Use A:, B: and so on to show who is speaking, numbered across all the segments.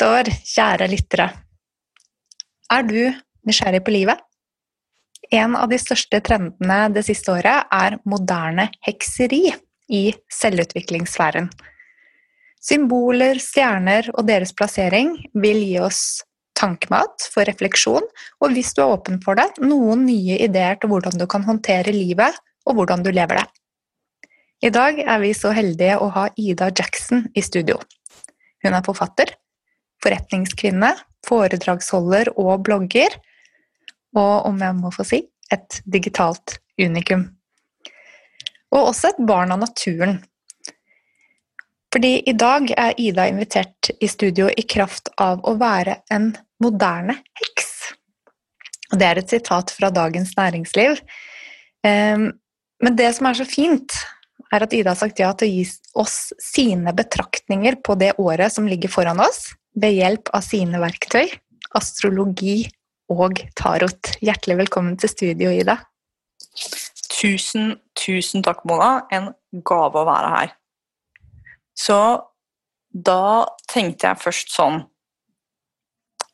A: Nyttår, kjære lyttere. Er du nysgjerrig på livet? En av de største trendene det siste året er moderne hekseri i selvutviklingssfæren. Symboler, stjerner og deres plassering vil gi oss tankemat for refleksjon, og hvis du er åpen for det, noen nye ideer til hvordan du kan håndtere livet, og hvordan du lever det. I dag er vi så heldige å ha Ida Jackson i studio. Hun er forfatter, forretningskvinne, foredragsholder og blogger, og om jeg må få si et digitalt unikum. Og også et barn av naturen. Fordi i dag er Ida invitert i studio i kraft av å være en moderne heks. Og det er et sitat fra Dagens Næringsliv. Ehm, men det som er så fint, er at Ida har sagt ja til å gi oss sine betraktninger på det året som ligger foran oss, ved hjelp av sine verktøy, astrologi og tarot. Hjertelig velkommen til studio, Ida.
B: Tusen, tusen takk, Mona. En gave å være her. Så da tenkte jeg først sånn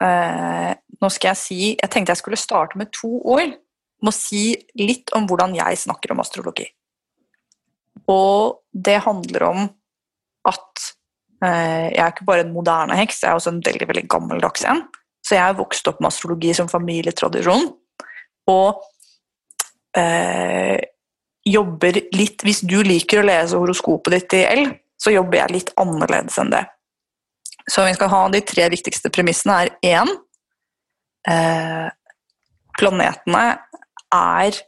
B: eh, Nå skal jeg si Jeg tenkte jeg skulle starte med to ord. Må si litt om hvordan jeg snakker om astrologi. Og det handler om at jeg er ikke bare en moderne heks, jeg er også en veldig veldig gammeldags en. Så jeg har vokst opp med astrologi som familietradisjon. Og eh, jobber litt Hvis du liker å lese horoskopet ditt i L, så jobber jeg litt annerledes enn det. Så vi skal ha de tre viktigste premissene er én eh, Planetene er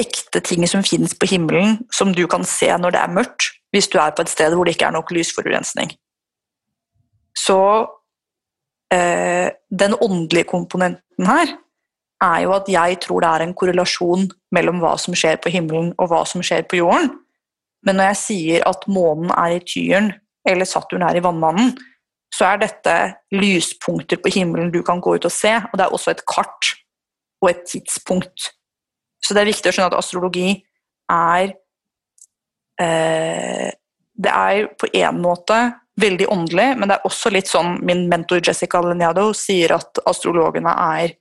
B: ekte ting som finnes på himmelen, som du kan se når det er mørkt, hvis du er på et sted hvor det ikke er nok lysforurensning. Så eh, den åndelige komponenten her er jo at jeg tror det er en korrelasjon mellom hva som skjer på himmelen og hva som skjer på jorden. Men når jeg sier at månen er i tyren, eller Saturn er i vannmannen, så er dette lyspunkter på himmelen du kan gå ut og se, og det er også et kart og et tidspunkt så det er viktig å skjønne at astrologi er eh, Det er på én måte veldig åndelig, men det er også litt sånn Min mentor Jessica Leniado sier at astrologene er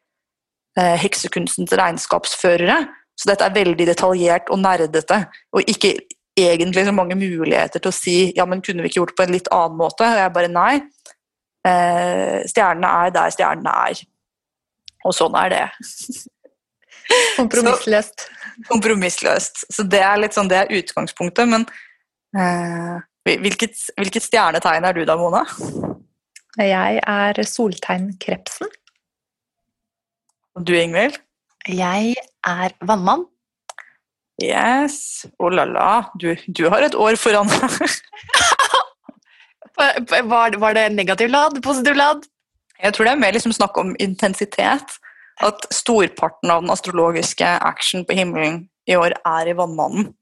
B: eh, heksekunstens regnskapsførere. Så dette er veldig detaljert og nerdete, og ikke egentlig så mange muligheter til å si ja, men kunne vi ikke gjort det på en litt annen måte? Og jeg bare nei. Eh, stjernene er der stjernene er. Og sånn er det.
A: Kompromissløst.
B: kompromissløst. Så det er litt sånn, det er utgangspunktet. Men eh, hvilket, hvilket, stjernetegn er du da, Mona?
A: Jeg er soltegn krepsen.
B: Og du, Ingvild?
C: Jeg er vannmann.
B: Yes. Oh la la, du, du har et år foran deg.
C: var, var det negativ lad? Positiv lad?
B: Jeg tror det er mer liksom snakk om intensitet at storparten av den astrologiske action på himmelen i år er i Vannmannen.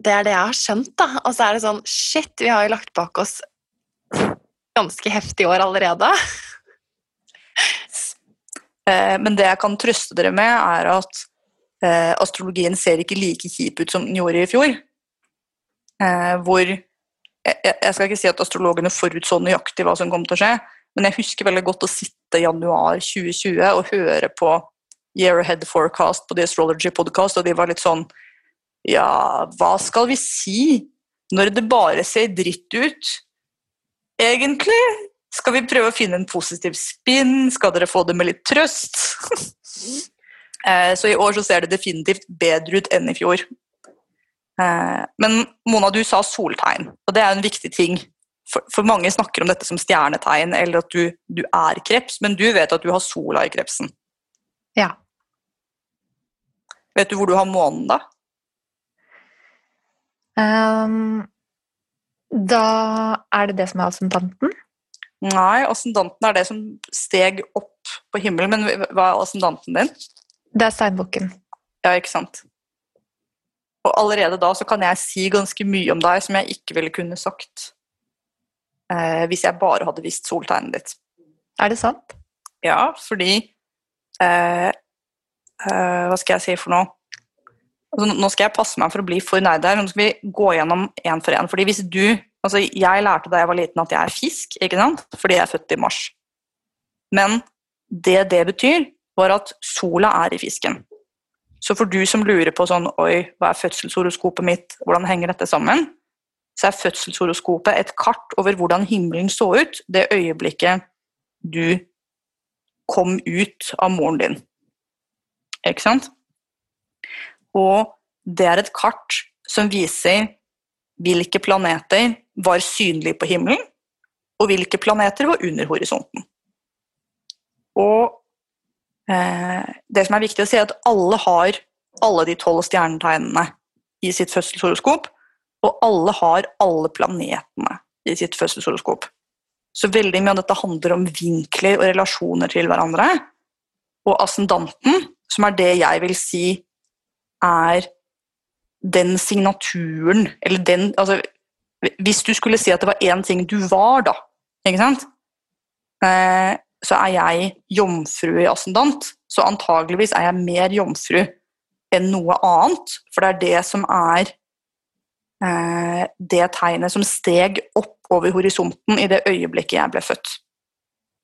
C: Det er det jeg har skjønt, da. Og så er det sånn Shit, vi har jo lagt bak oss ganske heftig år allerede.
B: Eh, men det jeg kan trøste dere med, er at eh, astrologien ser ikke like kjip ut som den gjorde i fjor. Eh, hvor Jeg skal ikke si at astrologene forutså nøyaktig hva som kom til å skje, men jeg husker veldig godt å sitte januar 2020 og høre på Year Ahead Forecast på The Astrology Podcast, og de var litt sånn Ja, hva skal vi si når det bare ser dritt ut? Egentlig? Skal vi prøve å finne en positiv spinn? Skal dere få det med litt trøst? Eh, så i år så ser det definitivt bedre ut enn i fjor. Eh, men Mona, du sa soltegn, og det er en viktig ting for, for, mange snakker om dette som stjernetegn, eller at du, du, er kreps, men du vet at du har sola i krepsen.
A: Ja.
B: Vet du hvor du har månen, da?
A: Um, da er det det som er ascendanten?
B: Nei, ascendanten er det som steg opp på himmelen, men hva er ascendanten din?
A: Det er steinbukken.
B: Ja, ikke sant. Og allerede da så kan jeg si ganske mye om deg som jeg ikke ville kunne sagt eh, hvis jeg bare hadde visst soltegnet ditt.
A: Er det sant?
B: Ja, fordi eh, eh, Hva skal jeg si for noe? Altså, nå skal jeg passe meg for å bli for nerd her. Nå skal vi gå gjennom én for én. Fordi hvis du Altså, jeg lærte da jeg var liten at jeg er fisk, ikke sant? Fordi jeg er født i mars. Men det det betyr, var at sola er i fisken. Så for du som lurer på sånn Oi, hva er fødselshoroskopet mitt? Hvordan henger dette sammen? Så er fødselshoroskopet et kart over hvordan himmelen så ut det øyeblikket du kom ut av moren din. Ikke sant? Og det er et kart som viser hvilke planeter var synlige på himmelen, og hvilke planeter var under horisonten. Og eh, det som er viktig å si, er at alle har alle de tolv stjernetegnene i sitt fødselshoroskop, og alle har alle planetene i sitt fødselshoroskop. Så veldig mye av dette handler om vinkler og relasjoner til hverandre. Og ascendanten, som er det jeg vil si er den signaturen Eller den Altså, hvis du skulle si at det var én ting du var, da, ikke sant? Eh, så er jeg jomfru i ascendant, så antageligvis er jeg mer jomfru enn noe annet, for det er det som er det tegnet som steg opp over horisonten i det øyeblikket jeg ble født.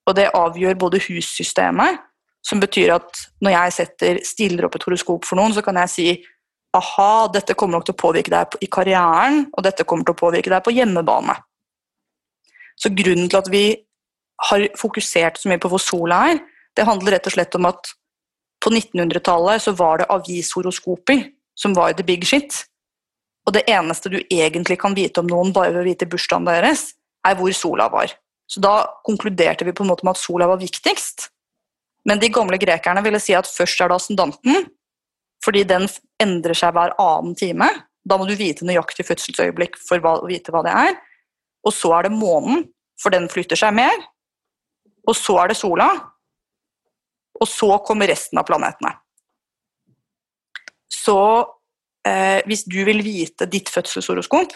B: Og det avgjør både hussystemet, som betyr at når jeg setter, stiller opp et horoskop for noen, så kan jeg si aha, dette kommer nok til å påvirke deg i karrieren, og dette kommer til å påvirke deg på hjemmebane. Så grunnen til at vi har fokusert så mye på hvor sola er, det handler rett og slett om at på 1900-tallet så var det avishoroskoper som var the big shit. Og det eneste du egentlig kan vite om noen bare ved å vite bursdagen deres, er hvor sola var. Så da konkluderte vi på en måte med at sola var viktigst. Men de gamle grekerne ville si at først er det ascendanten, fordi den endrer seg hver annen time. Da må du vite nøyaktig fødselsøyeblikk for å vite hva det er. Og så er det månen, for den flytter seg mer. Og så er det sola. Og så kommer resten av planetene. Så eh, hvis du vil vite ditt fødselshoroskop,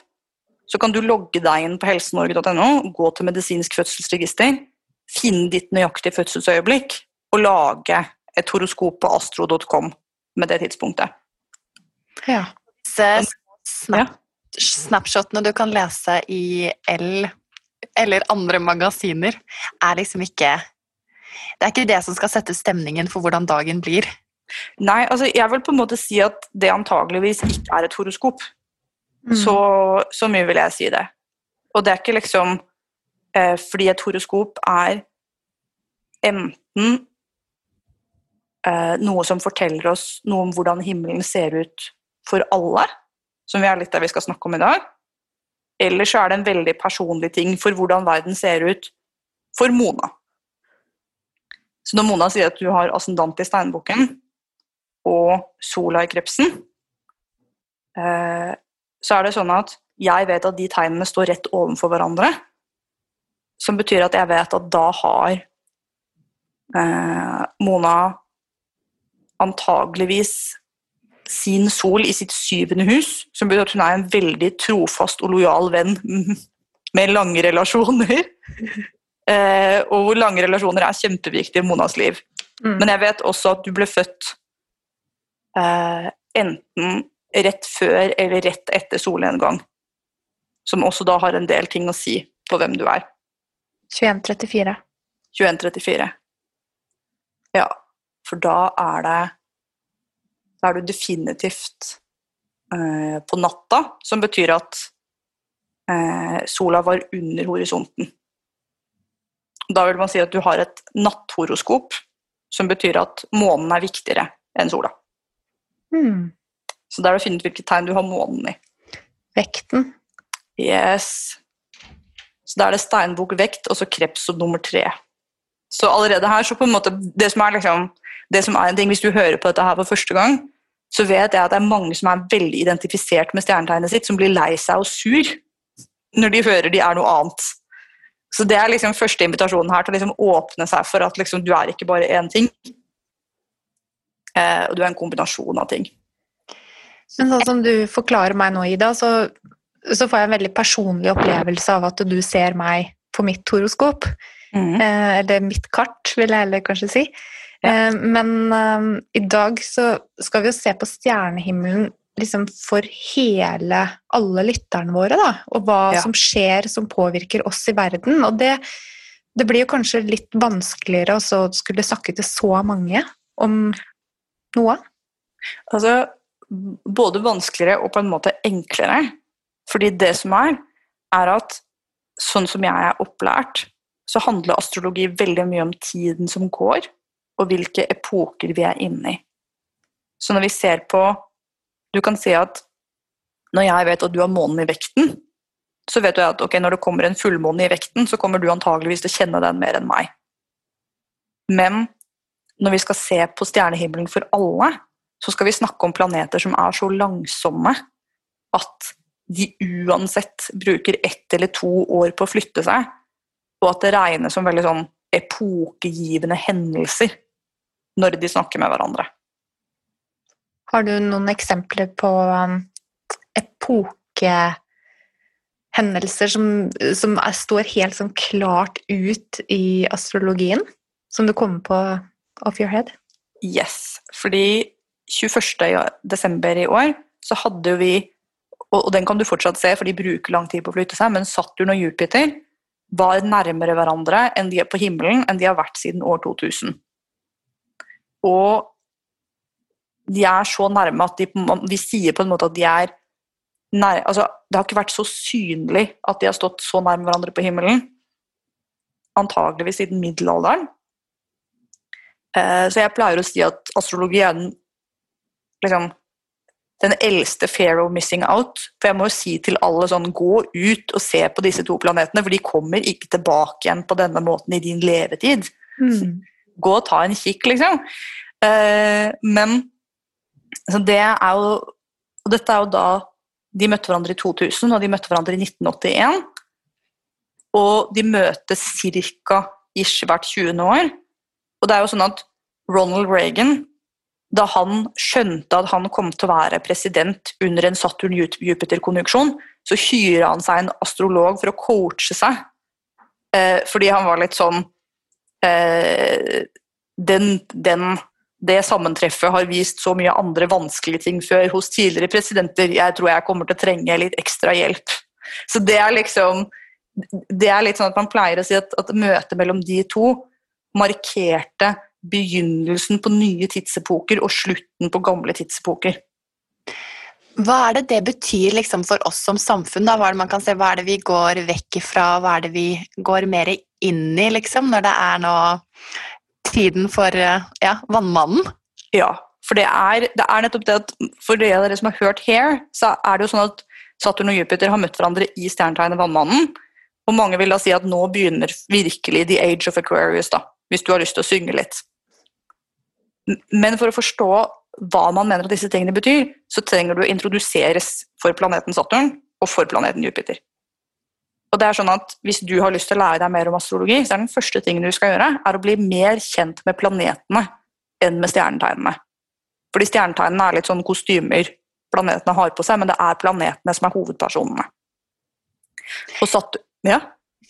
B: så kan du logge deg inn på helsenorge.no, gå til medisinsk fødselsregister, finne ditt nøyaktige fødselsøyeblikk og lage et horoskop på astro.com med det tidspunktet.
C: Ja. Disse snap snapshotene du kan lese i L eller andre magasiner, er liksom ikke Det er ikke det som skal sette stemningen for hvordan dagen blir.
B: Nei, altså jeg vil på en måte si at det antageligvis ikke er et horoskop. Mm. Så, så, mye vil jeg si det. Og det er ikke liksom eh, fordi et horoskop er enten eh, noe som forteller oss noe om hvordan himmelen ser ut for alle, som vi er litt der vi skal snakke om i dag, eller så er det en veldig personlig ting for hvordan verden ser ut for Mona. Så når Mona sier at du har ascendant i steinbukken og sola i krepsen, eh, så er det sånn at jeg vet at de tegnene står rett overfor hverandre. Som betyr at jeg vet at da har eh, Mona antageligvis sin sol i sitt syvende hus, som betyr at hun er en veldig trofast og lojal venn med lange relasjoner. Eh, og hvor lange relasjoner er kjempeviktig i Monas liv. Mm. Men jeg vet også at du ble født enten rett før eller rett etter solnedgang. Som også da har en del ting å si på hvem du er.
A: 2134.
B: 2134. Ja, for da er det Da er du definitivt eh, på natta, som betyr at eh, sola var under horisonten. Da vil man si at du har et natthoroskop, som betyr at månen er viktigere enn sola.
A: Mm.
B: Så da er det å finne ut hvilket tegn du har månen i.
A: Vekten.
B: Yes. Så da er det steinbok, vekt og så kreps som nummer tre. Så allerede her, så på en måte Det som er liksom det som er en ting, Hvis du hører på dette her for første gang, så vet jeg at det er mange som er veldig identifisert med stjernetegnet sitt, som blir lei seg og sur når de hører de er noe annet. Så det er liksom første invitasjonen her til å liksom åpne seg for at liksom, du er ikke bare én ting. Eh, og du er en kombinasjon av ting.
A: Men sånn som du forklarer meg nå, Ida, så, så, får jeg en veldig personlig opplevelse av at du ser meg på mitt horoskop. Mm. Eh, eller mitt kart, vil jeg heller kanskje si. Ja. Eh, men eh, i dag så skal vi jo se på stjernehimmelen liksom for hele, alle lytterne våre, da. Og hva ja. som skjer som påvirker oss i verden. Og det, det blir jo kanskje litt vanskeligere å skulle snakke til så mange om noe.
B: Altså, både vanskeligere og på en måte enklere. Fordi det som er, er at sånn som jeg er opplært, så handler astrologi veldig mye om tiden som går, og hvilke epoker vi er inne i. Så når vi ser på du kan si at når jeg vet at du har månen i vekten, så vet du at okay, når det kommer en fullmåne i vekten, så kommer du antageligvis til å kjenne den mer enn meg. Men når vi skal se på stjernehimmelen for alle, så skal vi snakke om planeter som er så langsomme at de uansett bruker ett eller to år på å flytte seg, og at det regnes som veldig sånn epokegivende hendelser når de snakker med hverandre.
A: Har du noen eksempler på um, epokehendelser som, som står helt sånn klart ut i astrologien? Som du kommer på off your head?
B: Yes, fordi 21. desember i år så hadde vi og den kan du fortsatt se, for de bruker lang tid på å flytte seg, men Saturn og Jupiter var nærmere hverandre enn de er på himmelen enn de har vært siden år 2000. Og de er så nærme at de, vi sier på en måte at de er nær, altså, Det har ikke vært så synlig at de har stått så nærme hverandre på himmelen. Antageligvis siden middelalderen. Eh, så jeg pleier å si at astrologi er den, liksom, den eldste fair of missing out. For jeg må jo si til alle sånn gå ut og se på disse to planetene, for de kommer ikke tilbake igjen på denne måten i din levetid. Mm. Gå og ta en kikk, liksom. Eh, men så det er jo Og dette er jo da De møtte hverandre i 2000, og de møtte hverandre i 1981. Og de møtes ca. ish hvert 20. år. Og det er jo sånn at Ronald Reagan, da han skjønte at han kom til å være president under en Saturn-Jupiter-konjunksjon, så hyra han seg en astrolog for å coache seg. Eh, fordi han var litt sånn eh, den, den det sammentreffet har vist så mye andre vanskelige ting før hos tidligere presidenter. Jeg tror jeg kommer til å trenge litt ekstra hjelp. Så det er liksom Det er litt sånn at man pleier å si at, at møtet mellom de to markerte begynnelsen på nye tidsepoker og slutten på gamle tidsepoker.
C: Hva er det det betyr liksom for oss som samfunn? Da? Hva er det man kan se, hva er det vi går vekk ifra, hva er det vi går mer inn i, liksom, når det er nå tiden for eh, ja, Vannmannen?
B: Ja, for det er, det er, nettopp det at for dere som har hørt Hair, så er det jo sånn at Saturn og Jupiter har møtt hverandre i stjernetegnet Vannmannen. Og mange vil da si at nå begynner virkelig the age of Aquarius, da, hvis du har lyst til å synge litt. Men for å forstå hva man mener at disse tingene betyr, så trenger du å introduseres for planeten Saturn og for planeten Jupiter. Og det er sånn at Hvis du har lyst til å lære deg mer om astrologi, så er den første tingen du skal gjøre, er å bli mer kjent med planetene enn med stjernetegnene. Fordi stjernetegnene er litt sånn kostymer planetene har på seg, men det er planetene som er hovedpersonene. Og Saturn, ja?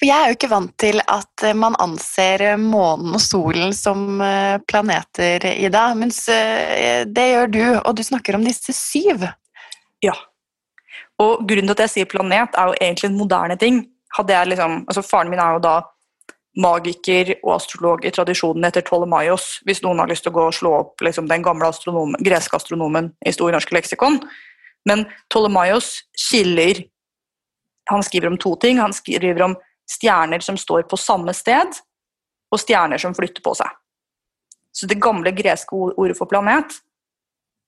C: For jeg er jo ikke vant til at man anser månen og solen som eh, planeter, Ida. Mens eh, det gjør du, og du snakker om disse syv.
B: Ja. Og grunnen til at jeg sier planet, er jo egentlig en moderne ting. Liksom, altså Faren min er jo da magiker og astrolog i tradisjonen etter Ptolemaios, hvis noen har lyst til å gå og slå opp liksom, den gamle astronom, greske astronomen i Store norske leksikon. Men Ptolemaios skiller Han skriver om to ting. Han skriver om stjerner som står på samme sted, og stjerner som flytter på seg. Så det gamle greske ordet for planet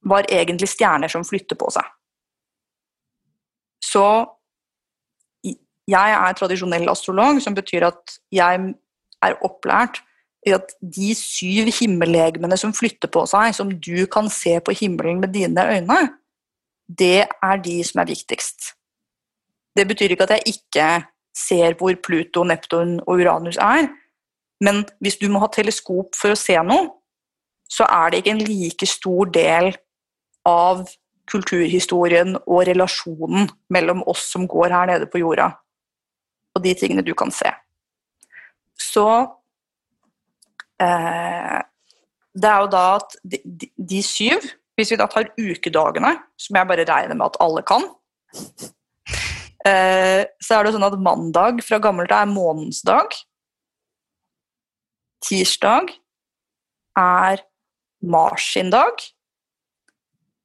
B: var egentlig stjerner som flytter på seg. Så jeg er tradisjonell astrolog, som betyr at jeg er opplært i at de syv himmellegemene som flytter på seg, som du kan se på himmelen med dine øyne, det er de som er viktigst. Det betyr ikke at jeg ikke ser hvor Pluto, Neptun og Uranus er. Men hvis du må ha teleskop for å se noe, så er det ikke en like stor del av kulturhistorien og relasjonen mellom oss som går her nede på jorda, og de tingene du kan se. Så eh, Det er jo da at de, de, de, syv Hvis vi da tar ukedagene, som jeg bare regner med at alle kan Så er det sånn at mandag fra gammelt av er månens dag. Tirsdag er Mars sin dag.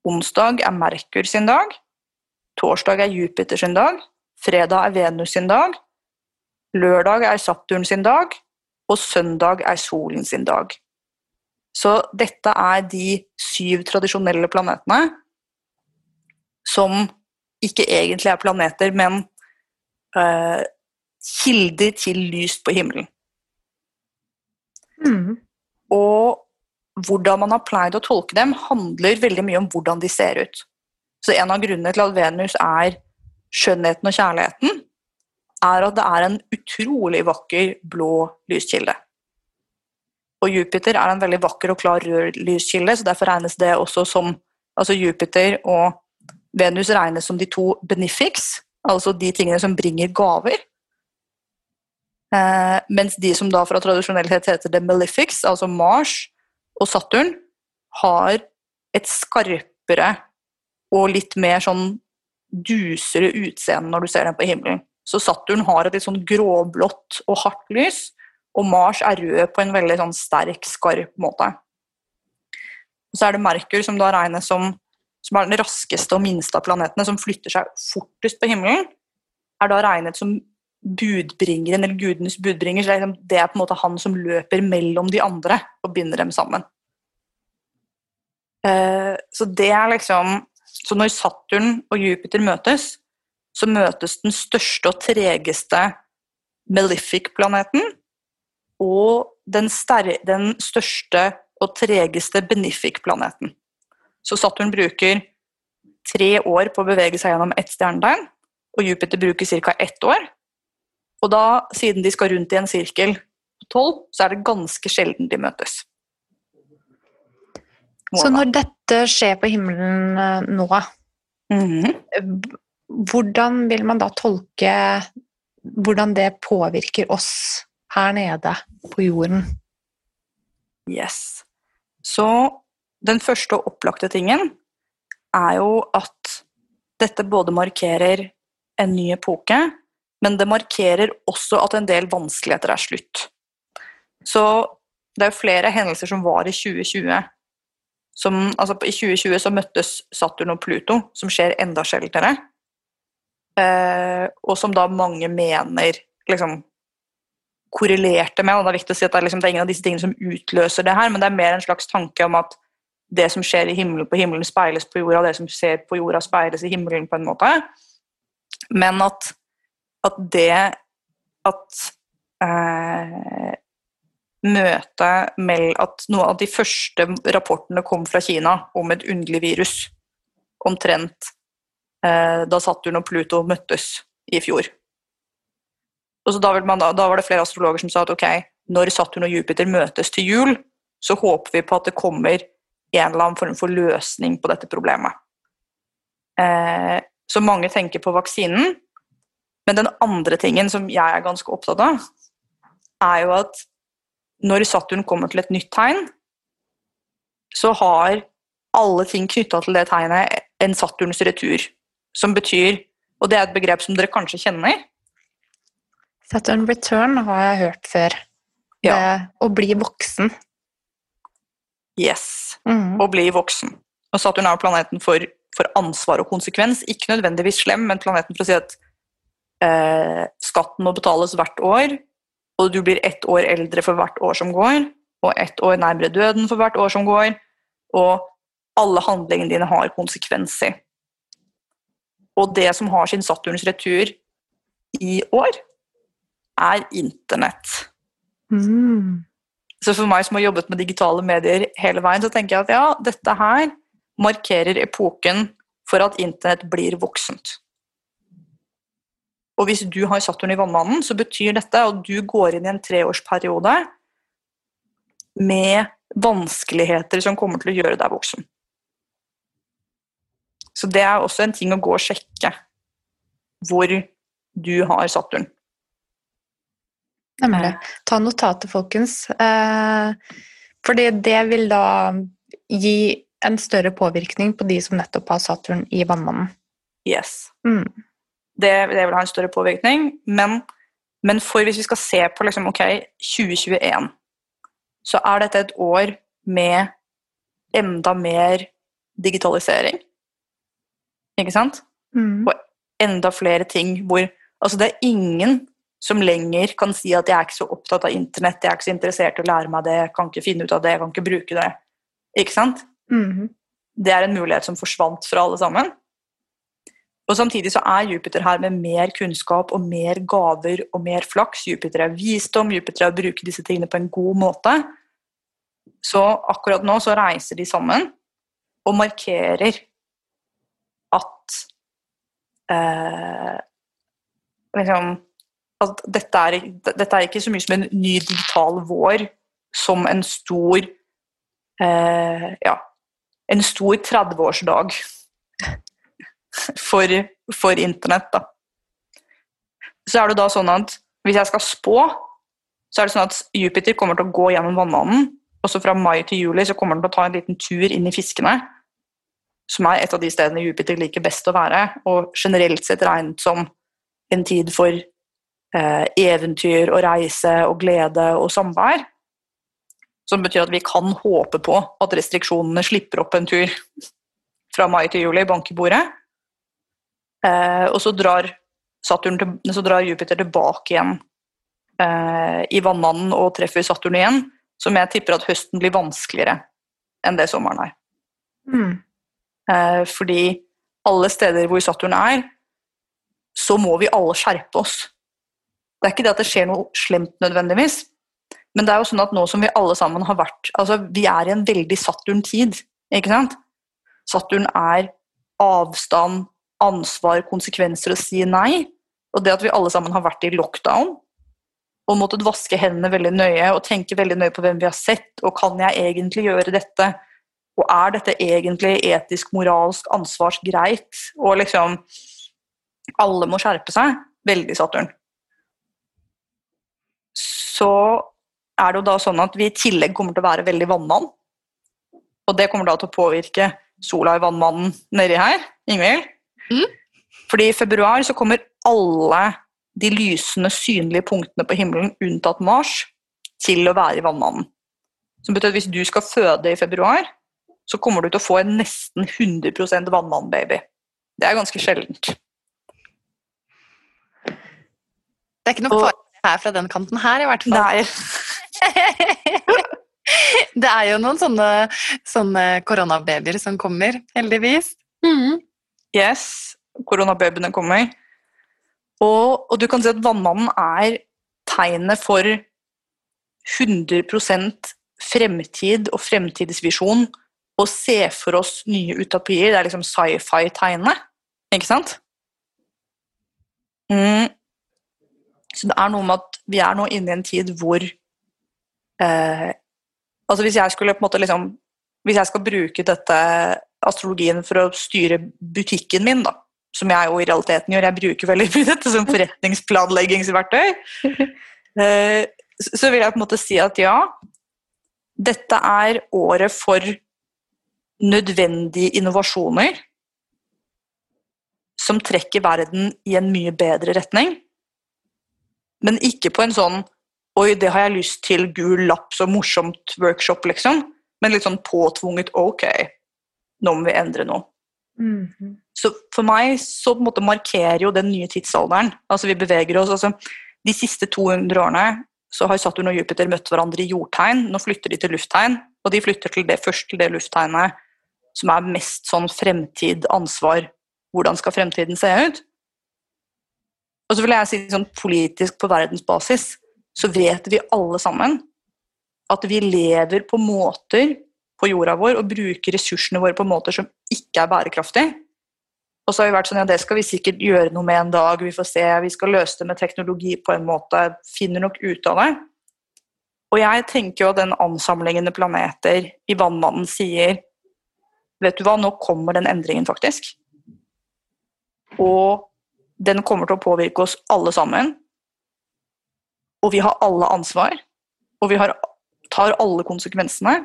B: Onsdag er Merkur sin dag. Torsdag er Jupiter sin dag. Fredag er Venus sin dag. Lørdag er Saturn sin dag. Og søndag er solen sin dag. Så dette er de syv tradisjonelle planetene som ikke egentlig er planeter, men uh, kilder til lys på himmelen. Mm. Og hvordan man har pleid å tolke dem, handler veldig mye om hvordan de ser ut. Så en av grunnene til at Venus er skjønnheten og kjærligheten, er at det er en utrolig vakker blå lyskilde. Og Jupiter er en veldig vakker og klar rød lyskilde, så derfor regnes det også som Altså Jupiter og Venus regnes som de to benefics, altså de tingene som bringer gaver. Eh, mens de som da fra tradisjonellhet heter the malefics, altså Mars, og Saturn har et skarpere og litt mer sånn dusere utseende når du ser den på himmelen. Så Saturn har et litt sånn gråblått og hardt lys, og Mars er rød på en veldig sånn sterk, skarp måte. Så er det Merkur, som da regnes som, som er den raskeste og minste av planetene, som flytter seg fortest på himmelen, er da regnet som budbringeren, eller gudenes budbringer. Så liksom, det er på en måte han som løper mellom de andre og binder dem sammen. Eh, så det er liksom Så når Saturn og Jupiter møtes, så møtes den største og tregeste Malefic-planeten og den, den, største og tregeste Benefic-planeten. Så Saturn bruker tre år på å bevege seg gjennom ett stjernetegn, og Jupiter bruker ca. ett år. Og da, siden de skal rundt i en sirkel på tolv, så er det ganske sjelden de møtes.
A: Så når dette skjer på himmelen eh, nå, mm -hmm. hvordan vil man da tolke hvordan det påvirker oss her nede på jorden?
B: Yes. Så den første og opplagte tingen er jo at dette både markerer en ny epoke, men det markerer også at en del vanskeligheter er slutt. Så det er jo flere hendelser som var i 2020. Som, altså I 2020 så møttes Saturn og Pluto, som skjer enda sjeldnere. Eh, og som da mange mener liksom korrelerte med. og Det er viktig å si at det er, liksom, det er ingen av disse tingene som utløser det her, men det er mer en slags tanke om at det som skjer i himmelen på himmelen, speiles på jorda, det som skjer på jorda, speiles i himmelen på en måte. Men at at det at eh, møtet med At noen av de første rapportene kom fra Kina om et underlig virus, omtrent eh, da Saturn og Pluto møttes i fjor. Og så da, man, da, var det flere astrologer som sa at ok, når Saturn og Jupiter møtes til jul, så håper vi på at det kommer en eller annen form for løsning på dette problemet. Eh, så mange tenker på vaksinen, men den andre tingen som jeg er ganske opptatt av, er jo at når Saturn kommer til et nytt tegn, så har alle ting knytta til det tegnet en Saturns retur. Som betyr Og det er et begrep som dere kanskje kjenner?
A: Saturn return har jeg hørt før. Ja. Det, å bli voksen.
B: Yes. Mm. og bli voksen. Og Saturn er planeten for, for ansvar og konsekvens. Ikke nødvendigvis slem, men planeten for å si at eh, skatten må betales hvert år, og du blir ett år eldre for hvert år som går, og ett år nærmere døden for hvert år som går, og alle handlingene dine har konsekvenser. Og det som har sin Saturns retur i år, er internett. Mm. Så for meg som har jobbet med digitale medier hele veien, så tenker jeg at ja, dette her markerer epoken for at internett blir voksent. Og hvis du har Saturn i vannmannen, så betyr dette at du går inn i en treårsperiode med vanskeligheter som kommer til å gjøre deg voksen. Så det er også en ting å gå og sjekke hvor du har Saturn.
A: Nemlig. Ta notatet, folkens. Eh, fordi det vil da gi en større påvirkning på de som nettopp har Saturn i vannmannen.
B: Yes.
A: Mm.
B: Det, det vil ha en større påvirkning, men, men for hvis vi skal se på liksom, ok, 2021, så er dette et år med enda mer digitalisering. Ikke sant?
A: Mm.
B: Og enda flere ting hvor Altså, det er ingen som lenger kan si at 'jeg er ikke så opptatt av internett', 'jeg er ikke så interessert i å lære meg det', 'jeg kan ikke finne ut av det', 'jeg kan ikke bruke det'. Ikke sant?
A: Mhm.
B: Det er en mulighet som forsvant fra alle sammen. Og Samtidig så er Jupiter her med mer kunnskap og mer gaver og mer flaks. Jupiter er visdom, Jupiter er å bruke disse tingene på en god måte. Så akkurat nå så reiser de sammen og markerer at eh, liksom, at dette er, dette er ikke så mye som en ny digital vår, som en stor eh, ja, en stor 30-årsdag for, for internett. Da. Så er det da sånn at hvis jeg skal spå, så er det sånn at Jupiter kommer til å gå gjennom vannmannen, og fra mai til juli så kommer den til å ta en liten tur inn i fiskene, som er et av de stedene Jupiter liker best å være, og generelt sett regnet som en tid for eventyr og reise og glede og samvær. Som betyr at vi kan håpe på at restriksjonene slipper opp en tur fra mai til juli, bank i bordet. Eh, og så drar, Saturn så drar Jupiter tilbake igjen eh, i vannmannen og treffer Saturn igjen, som jeg tipper at høsten blir vanskeligere enn det sommeren er.
A: Mm.
B: Eh, fordi alle steder hvor Saturn er, så må vi alle skjerpe oss. Det er ikke det at det skjer noe slemt nødvendigvis, men det er jo sånn at nå som vi alle sammen har vært altså Vi er i en veldig Saturn-tid, ikke sant? Saturn er avstand, ansvar, konsekvenser å si nei. Og det at vi alle sammen har vært i lockdown og måttet vaske hendene veldig nøye og tenke veldig nøye på hvem vi har sett, og kan jeg egentlig gjøre dette? Og er dette egentlig etisk, moralsk, ansvarsgreit? Og liksom Alle må skjerpe seg. Veldig Saturn. Så er det jo da sånn at vi i tillegg kommer til å være veldig vannmann. Og det kommer da til å påvirke sola i vannmannen nedi her. Ingvild?
C: Mm.
B: Fordi i februar så kommer alle de lysende, synlige punktene på himmelen, unntatt Mars, til å være i vannmannen. Som betyr at hvis du skal føde i februar, så kommer du til å få en nesten 100 vannmannbaby. Det er ganske sjeldent.
C: Det er ikke noe fare her fra den kanten her, i hvert fall.
B: Nei.
C: det er jo noen sånne, sånne koronababyer som kommer, heldigvis.
B: Yes, koronababyene kommer. Og, og du kan si at vannmannen er tegnet for 100 fremtid og fremtidsvisjon. Å se for oss nye utopier. Det er liksom sci-fi-tegnet, ikke sant? Mm. Så det er noe med at vi er nå inne i en tid hvor eh, Altså hvis jeg skulle på en måte liksom Hvis jeg skal bruke dette astrologien for å styre butikken min, da, som jeg jo i realiteten gjør. Jeg bruker veldig mye dette som forretningsplanleggingsverktøy. Eh, Så vil jeg på en måte si at ja, dette er året for nødvendige innovasjoner som trekker verden i en mye bedre retning. Men ikke på en sånn Oi, det har jeg lyst til, gul lapp, så morsomt workshop, liksom. Men litt sånn påtvunget Ok, nå må vi endre noe.
A: Mhm.
B: Så for meg så på en måte markerer jo den nye tidsalderen. Altså vi beveger oss, altså De siste 200 årene så har Saturn og Jupiter møtt hverandre i jordtegn. Nå flytter de til lufttegn, og de flytter til det først til det lufttegnet som er mest sånn fremtid, ansvar. Hvordan skal fremtiden se ut? Og så vil jeg si sånn politisk på verdensbasis så vet vi alle sammen at vi lever på måter på jorda vår og bruker ressursene våre på måter som ikke er bærekraftige. Og så har vi vært sånn ja, det skal vi sikkert gjøre noe med en dag, vi får se, vi skal løse det med teknologi på en måte, finner nok ut av det. Og jeg tenker jo at den ansamlingen planeter i Vannmannen sier Vet du hva, nå kommer den endringen, faktisk. Og den kommer til å påvirke oss alle sammen. Og vi har alle ansvar. Og vi har, tar alle konsekvensene.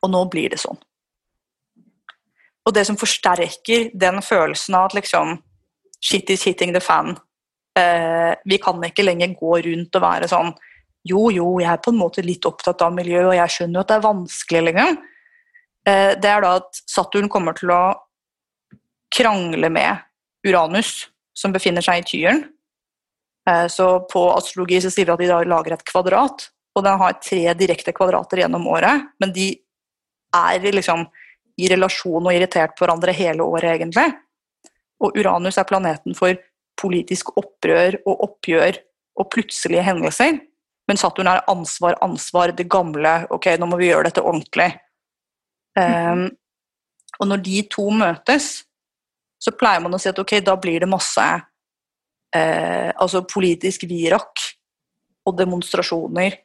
B: Og nå blir det sånn. Og det som forsterker den følelsen av at liksom Shit is hitting the fan. Eh, vi kan ikke lenger gå rundt og være sånn Jo, jo, jeg er på en måte litt opptatt av miljø, og jeg skjønner jo at det er vanskelig, liksom. Eh, det er da at Saturn kommer til å krangle med Uranus, som befinner seg i Tyren. Eh, så på astrologi så sier vi at de da lager et kvadrat, og den har tre direkte kvadrater gjennom året, men de er liksom i relasjon og irritert på hverandre hele året, egentlig. Og Uranus er planeten for politisk opprør og oppgjør og plutselige hendelser. Men Saturn er ansvar, ansvar, det gamle. Ok, nå må vi gjøre dette ordentlig. Um, og når de to møtes, så pleier man å si at ok, da blir det masse eh, altså politisk virak og demonstrasjoner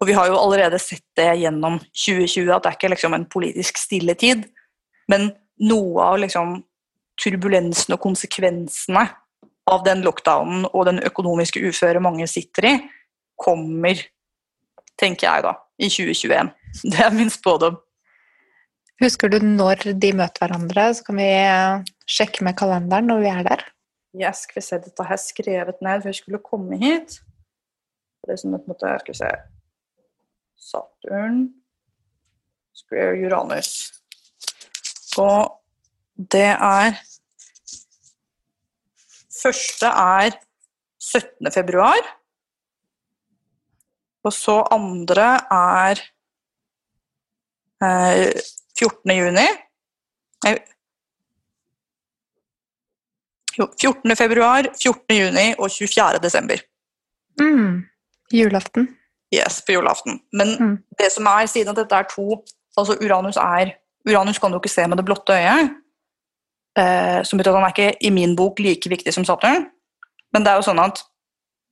B: og vi har jo allerede sett det gjennom 2020, at det er ikke liksom en politisk stilletid. Men noe av liksom turbulensen og konsekvensene av den lockdownen og den økonomiske uføret mange sitter i, kommer, tenker jeg da, i 2021. Det er min spådom.
A: Husker du når de møter hverandre, så kan vi eh, sjekke med kalenderen når vi er der?
B: Ja, skal vi se, dette har jeg skrevet ned før jeg skulle komme hit. Det er sånn at, måte, skal vi se Saturn, square Uranus. Og det er Første er 17. februar. Og så andre er eh, 14. juni. Jo, 14. februar, 14. juni og 24. desember.
A: Mm. Julaften.
B: Yes, på julaften. Men mm. det som er, siden at dette er to altså Uranus er Uranus kan du ikke se med det blotte øyet. Eh, som betyr at han er ikke i min bok like viktig som Saturn. Men det er jo sånn at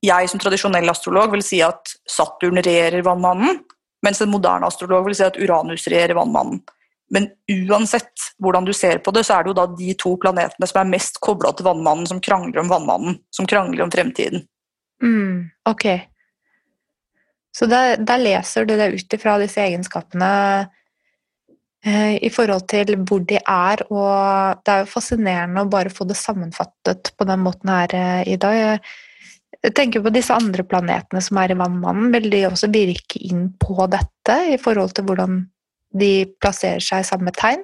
B: jeg som tradisjonell astrolog vil si at Saturn regjerer vannmannen, mens en moderne astrolog vil si at Uranus regjerer vannmannen. Men uansett hvordan du ser på det, så er det jo da de to planetene som er mest kobla til vannmannen, som krangler om vannmannen, som krangler om fremtiden.
A: Mm, ok. Så der, da leser du det ut ifra disse egenskapene eh, i forhold til hvor de er, og det er jo fascinerende å bare få det sammenfattet på den måten her eh, i dag. Jeg tenker på disse andre planetene som er i Vannmannen. Vil de også virke inn på dette i forhold til hvordan de plasserer seg i samme tegn?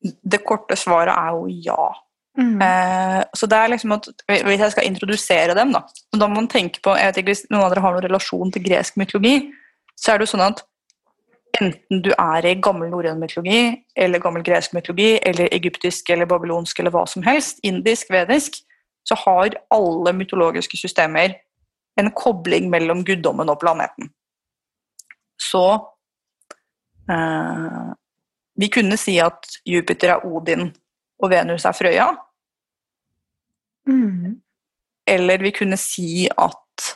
B: Det korte svaret er jo ja. Mm. Eh, så det er liksom at, Hvis jeg skal introdusere dem, da da må man tenke på, jeg vet ikke Hvis noen av dere har noen relasjon til gresk mytologi, så er det jo sånn at enten du er i gammel norrøn mytologi, eller gammel gresk mytologi, eller egyptisk eller babylonsk eller hva som helst, indisk, vedisk, så har alle mytologiske systemer en kobling mellom guddommen og planeten. Så Vi kunne si at Jupiter er Odin og Venus er Frøya.
A: Mm.
B: Eller vi kunne si at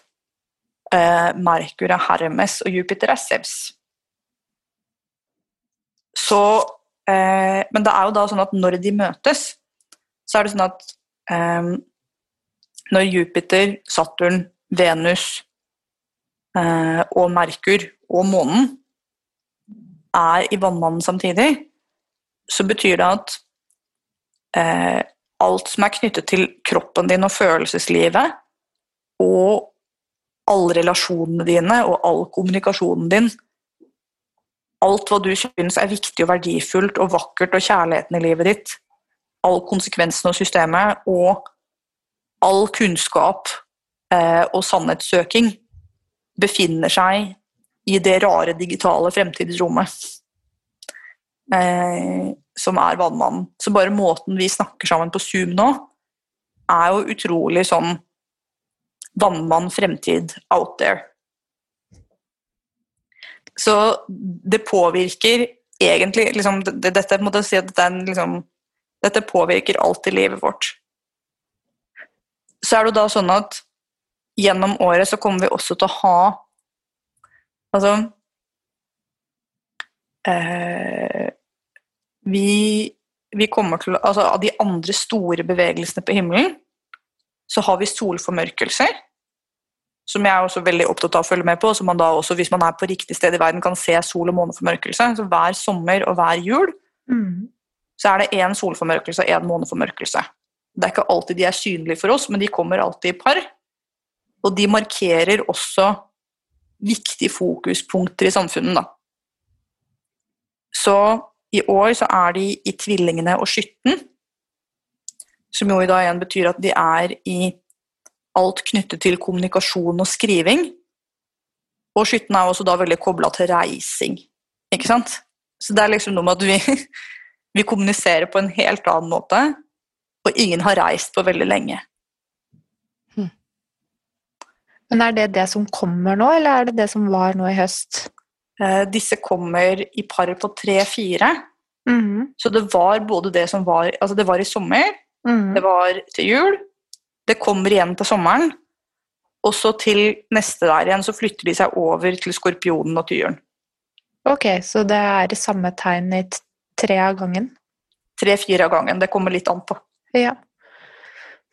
B: eh, Merkur er Hermes og Jupiter er Sevs. Så eh, Men det er jo da sånn at når de møtes, så er det sånn at eh, når Jupiter, Saturn, Venus eh, og Merkur og månen er i vannmannen samtidig, så betyr det at eh, alt som er knyttet til kroppen din og følelseslivet, og alle relasjonene dine og all kommunikasjonen din. Alt hva du syns er viktig og verdifullt og vakkert og kjærligheten i livet ditt. All konsekvensen av systemet og all kunnskap eh, og sannhetssøking befinner seg i det rare digitale fremtidsrommet. Eh, som er Vannmannen. Så bare måten vi snakker sammen på Zoom nå, er jo utrolig sånn vannmann fremtid out there. Så det påvirker egentlig liksom, Dette måtte si at det er liksom, Dette påvirker alltid livet vårt. Så er det da sånn at gjennom året så kommer vi også til å ha Altså eh, vi, vi kommer til Altså av de andre store bevegelsene på himmelen så har vi solformørkelser. Som jeg er også veldig opptatt av å følge med på. som man da også, hvis man er på riktig sted i verden, kan se sol- og måneformørkelse. Så hver sommer og hver jul
A: Mm.
B: så er det én solformørkelse og én måneformørkelse. Det er ikke alltid de er synlige for oss, men de kommer alltid i par. Og de markerer også viktige fokuspunkter i samfunnet. Da. Så i år så er de i tvillingene og skytten, som jo i dag igjen betyr at de er i alt knyttet til kommunikasjon og skriving. Og skytten er også da veldig kobla til reising, ikke sant? Så det er liksom noe med at vi, vi kommuniserer på en helt annen måte, og ingen har reist på veldig lenge.
A: Men er det det som kommer nå, eller er det det som var nå i høst?
B: Eh, disse kommer i par på tre-fire,
A: Mm.
B: så det var både det som var Altså, det var i sommer,
A: Mm.
B: det var til jul, det kommer igjen til sommeren, og så til neste der igjen så flytter de seg over til skorpionen og tyren.
A: Ok, så det er det samme tegn i tre av gangen?
B: Tre-fire av gangen. Det kommer litt an på.
A: Ja.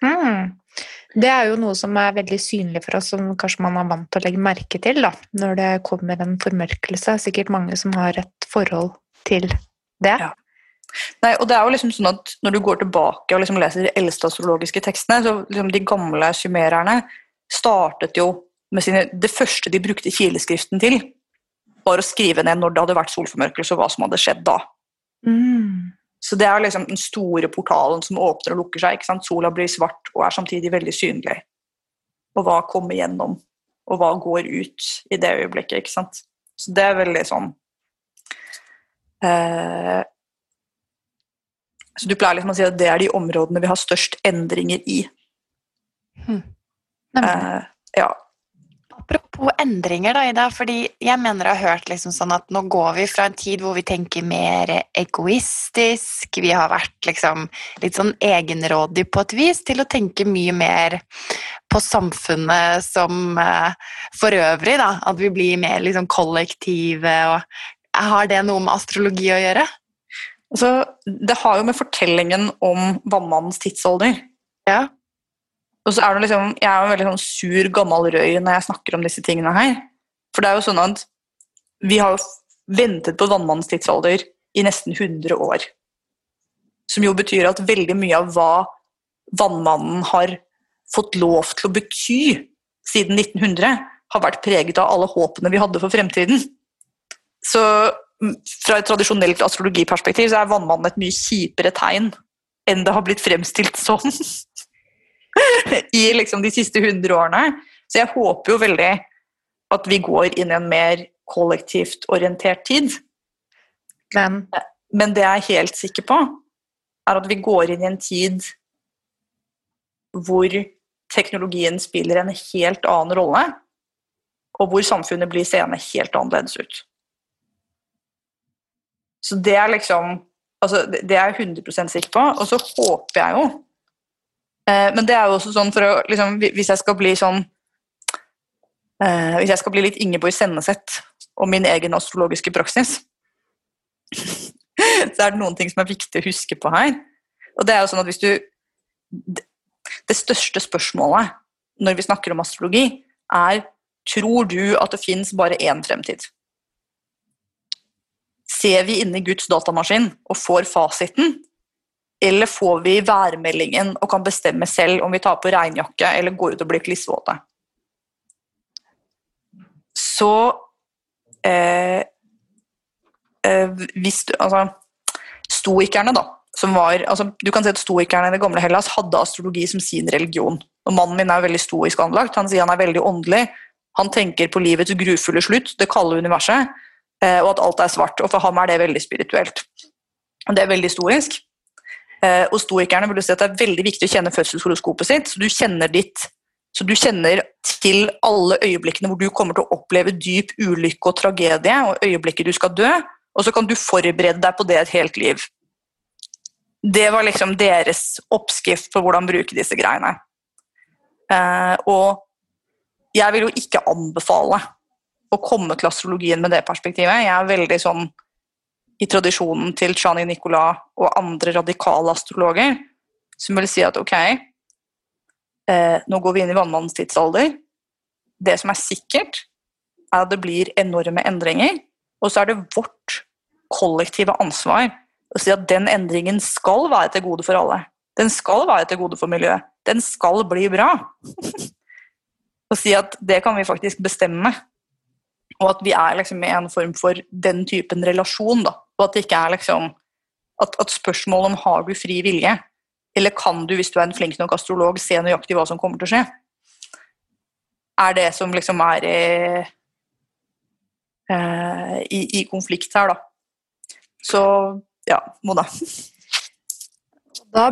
A: Mm. Det er jo noe som er veldig synlig for oss, som kanskje man er vant til å legge merke til da, når det kommer en formørkelse. Sikkert mange som har et forhold til det.
B: Ja. Nei, og det er jo liksom sånn at Når du går tilbake og liksom leser de eldste astrologiske tekstene, så liksom de gamle sumererne startet jo med sine Det første de brukte kileskriften til, var å skrive ned når det hadde vært solformørkelse, og hva som hadde skjedd da.
A: Mm.
B: Så det er liksom den store portalen som åpner og lukker seg. ikke sant? Sola blir svart og er samtidig veldig synlig. Og hva kommer gjennom, og hva går ut i det øyeblikket. ikke sant? Så det er veldig sånn eh, Så du pleier liksom å si at det er de områdene vi har størst endringer i.
A: Hmm.
B: Eh, ja.
C: Apropos endringer, da, Ida. fordi jeg mener jeg har hørt liksom sånn at nå går vi fra en tid hvor vi tenker mer egoistisk, vi har vært liksom litt sånn egenrådig på et vis, til å tenke mye mer på samfunnet som eh, for øvrig, da. At vi blir mer liksom kollektive og Har det noe med astrologi å gjøre?
B: Altså, det har jo med fortellingen om vannmannens tidsalder
C: Ja.
B: Og så er det liksom, Jeg er jo en veldig sånn sur, gammel røy når jeg snakker om disse tingene her. For det er jo sånn at vi har ventet på vannmannens tidsalder i nesten 100 år. Som jo betyr at veldig mye av hva vannmannen har fått lov til å bety siden 1900, har vært preget av alle håpene vi hadde for fremtiden. Så fra et tradisjonelt astrologiperspektiv så er vannmannen et mye kjipere tegn enn det har blitt fremstilt som i liksom de siste 100 årene. Så jeg håper jo veldig at vi går inn i en mer kollektivt orientert tid.
A: Men
B: Men det jeg er helt sikker på, er at vi går inn i en tid hvor teknologien spiller en helt annen rolle, og hvor samfunnet blir seende helt annerledes ut. Så det er liksom altså det er jeg 100 sikker på. Og så håper jeg jo Men det er jo også sånn for å liksom, Hvis jeg skal bli sånn eh, Hvis jeg skal bli litt Ingeborg Senneset og min egen astrologiske praksis, så er det noen ting som er viktig å huske på her. Og det er jo sånn at hvis du Det største spørsmålet når vi snakker om astrologi, er tror du at det fins bare én fremtid? Ser vi inn i Guds datamaskin og får fasiten? Eller får vi værmeldingen og kan bestemme selv om vi tar på regnjakke eller går ut og blir klissvåte? Så eh, eh, hvis du Altså, stoikerne, da. Som var, altså, du kan si at Stoikerne i det gamle Hellas hadde astrologi som sin religion. Og Mannen min er veldig stoisk anlagt. Han sier han er veldig åndelig. Han tenker på livets grufulle slutt, det kalde universet, eh, og at alt er svart. Og for ham er det veldig spirituelt. Og det er veldig stoisk. Eh, og stoikerne vil si at det er veldig viktig å kjenne fødselshoroskopet sitt, så du kjenner ditt så du kjenner til alle øyeblikkene hvor du kommer til å oppleve dyp ulykke og tragedie, og øyeblikket du skal dø, og så kan du forberede deg på det et helt liv. det var liksom deres oppskrift på hvordan bruke disse greiene. Eh, og jeg vil jo ikke anbefale å komme til astrologien med det perspektivet. Jeg er veldig sånn i tradisjonen til Chani Nicolas og andre radikale astrologer som vil si at ok, eh, nå går vi inn i vannmannens tidsalder. Det som er sikkert, er at det blir enorme endringer. Og så er det vårt kollektive ansvar å si at den endringen skal være til gode for alle. Den skal være til gode for miljøet. Den skal bli bra. og si at det kan vi faktisk bestemme. Og at vi er liksom i en form for den typen relasjon. Da. Og at det ikke er liksom at, at spørsmålet om har du fri vilje, eller kan du, hvis du er en flink nok astrolog, se nøyaktig hva som kommer til å skje, er det som liksom er i, eh, i, i konflikt her, da. Så ja, Mona.
A: Da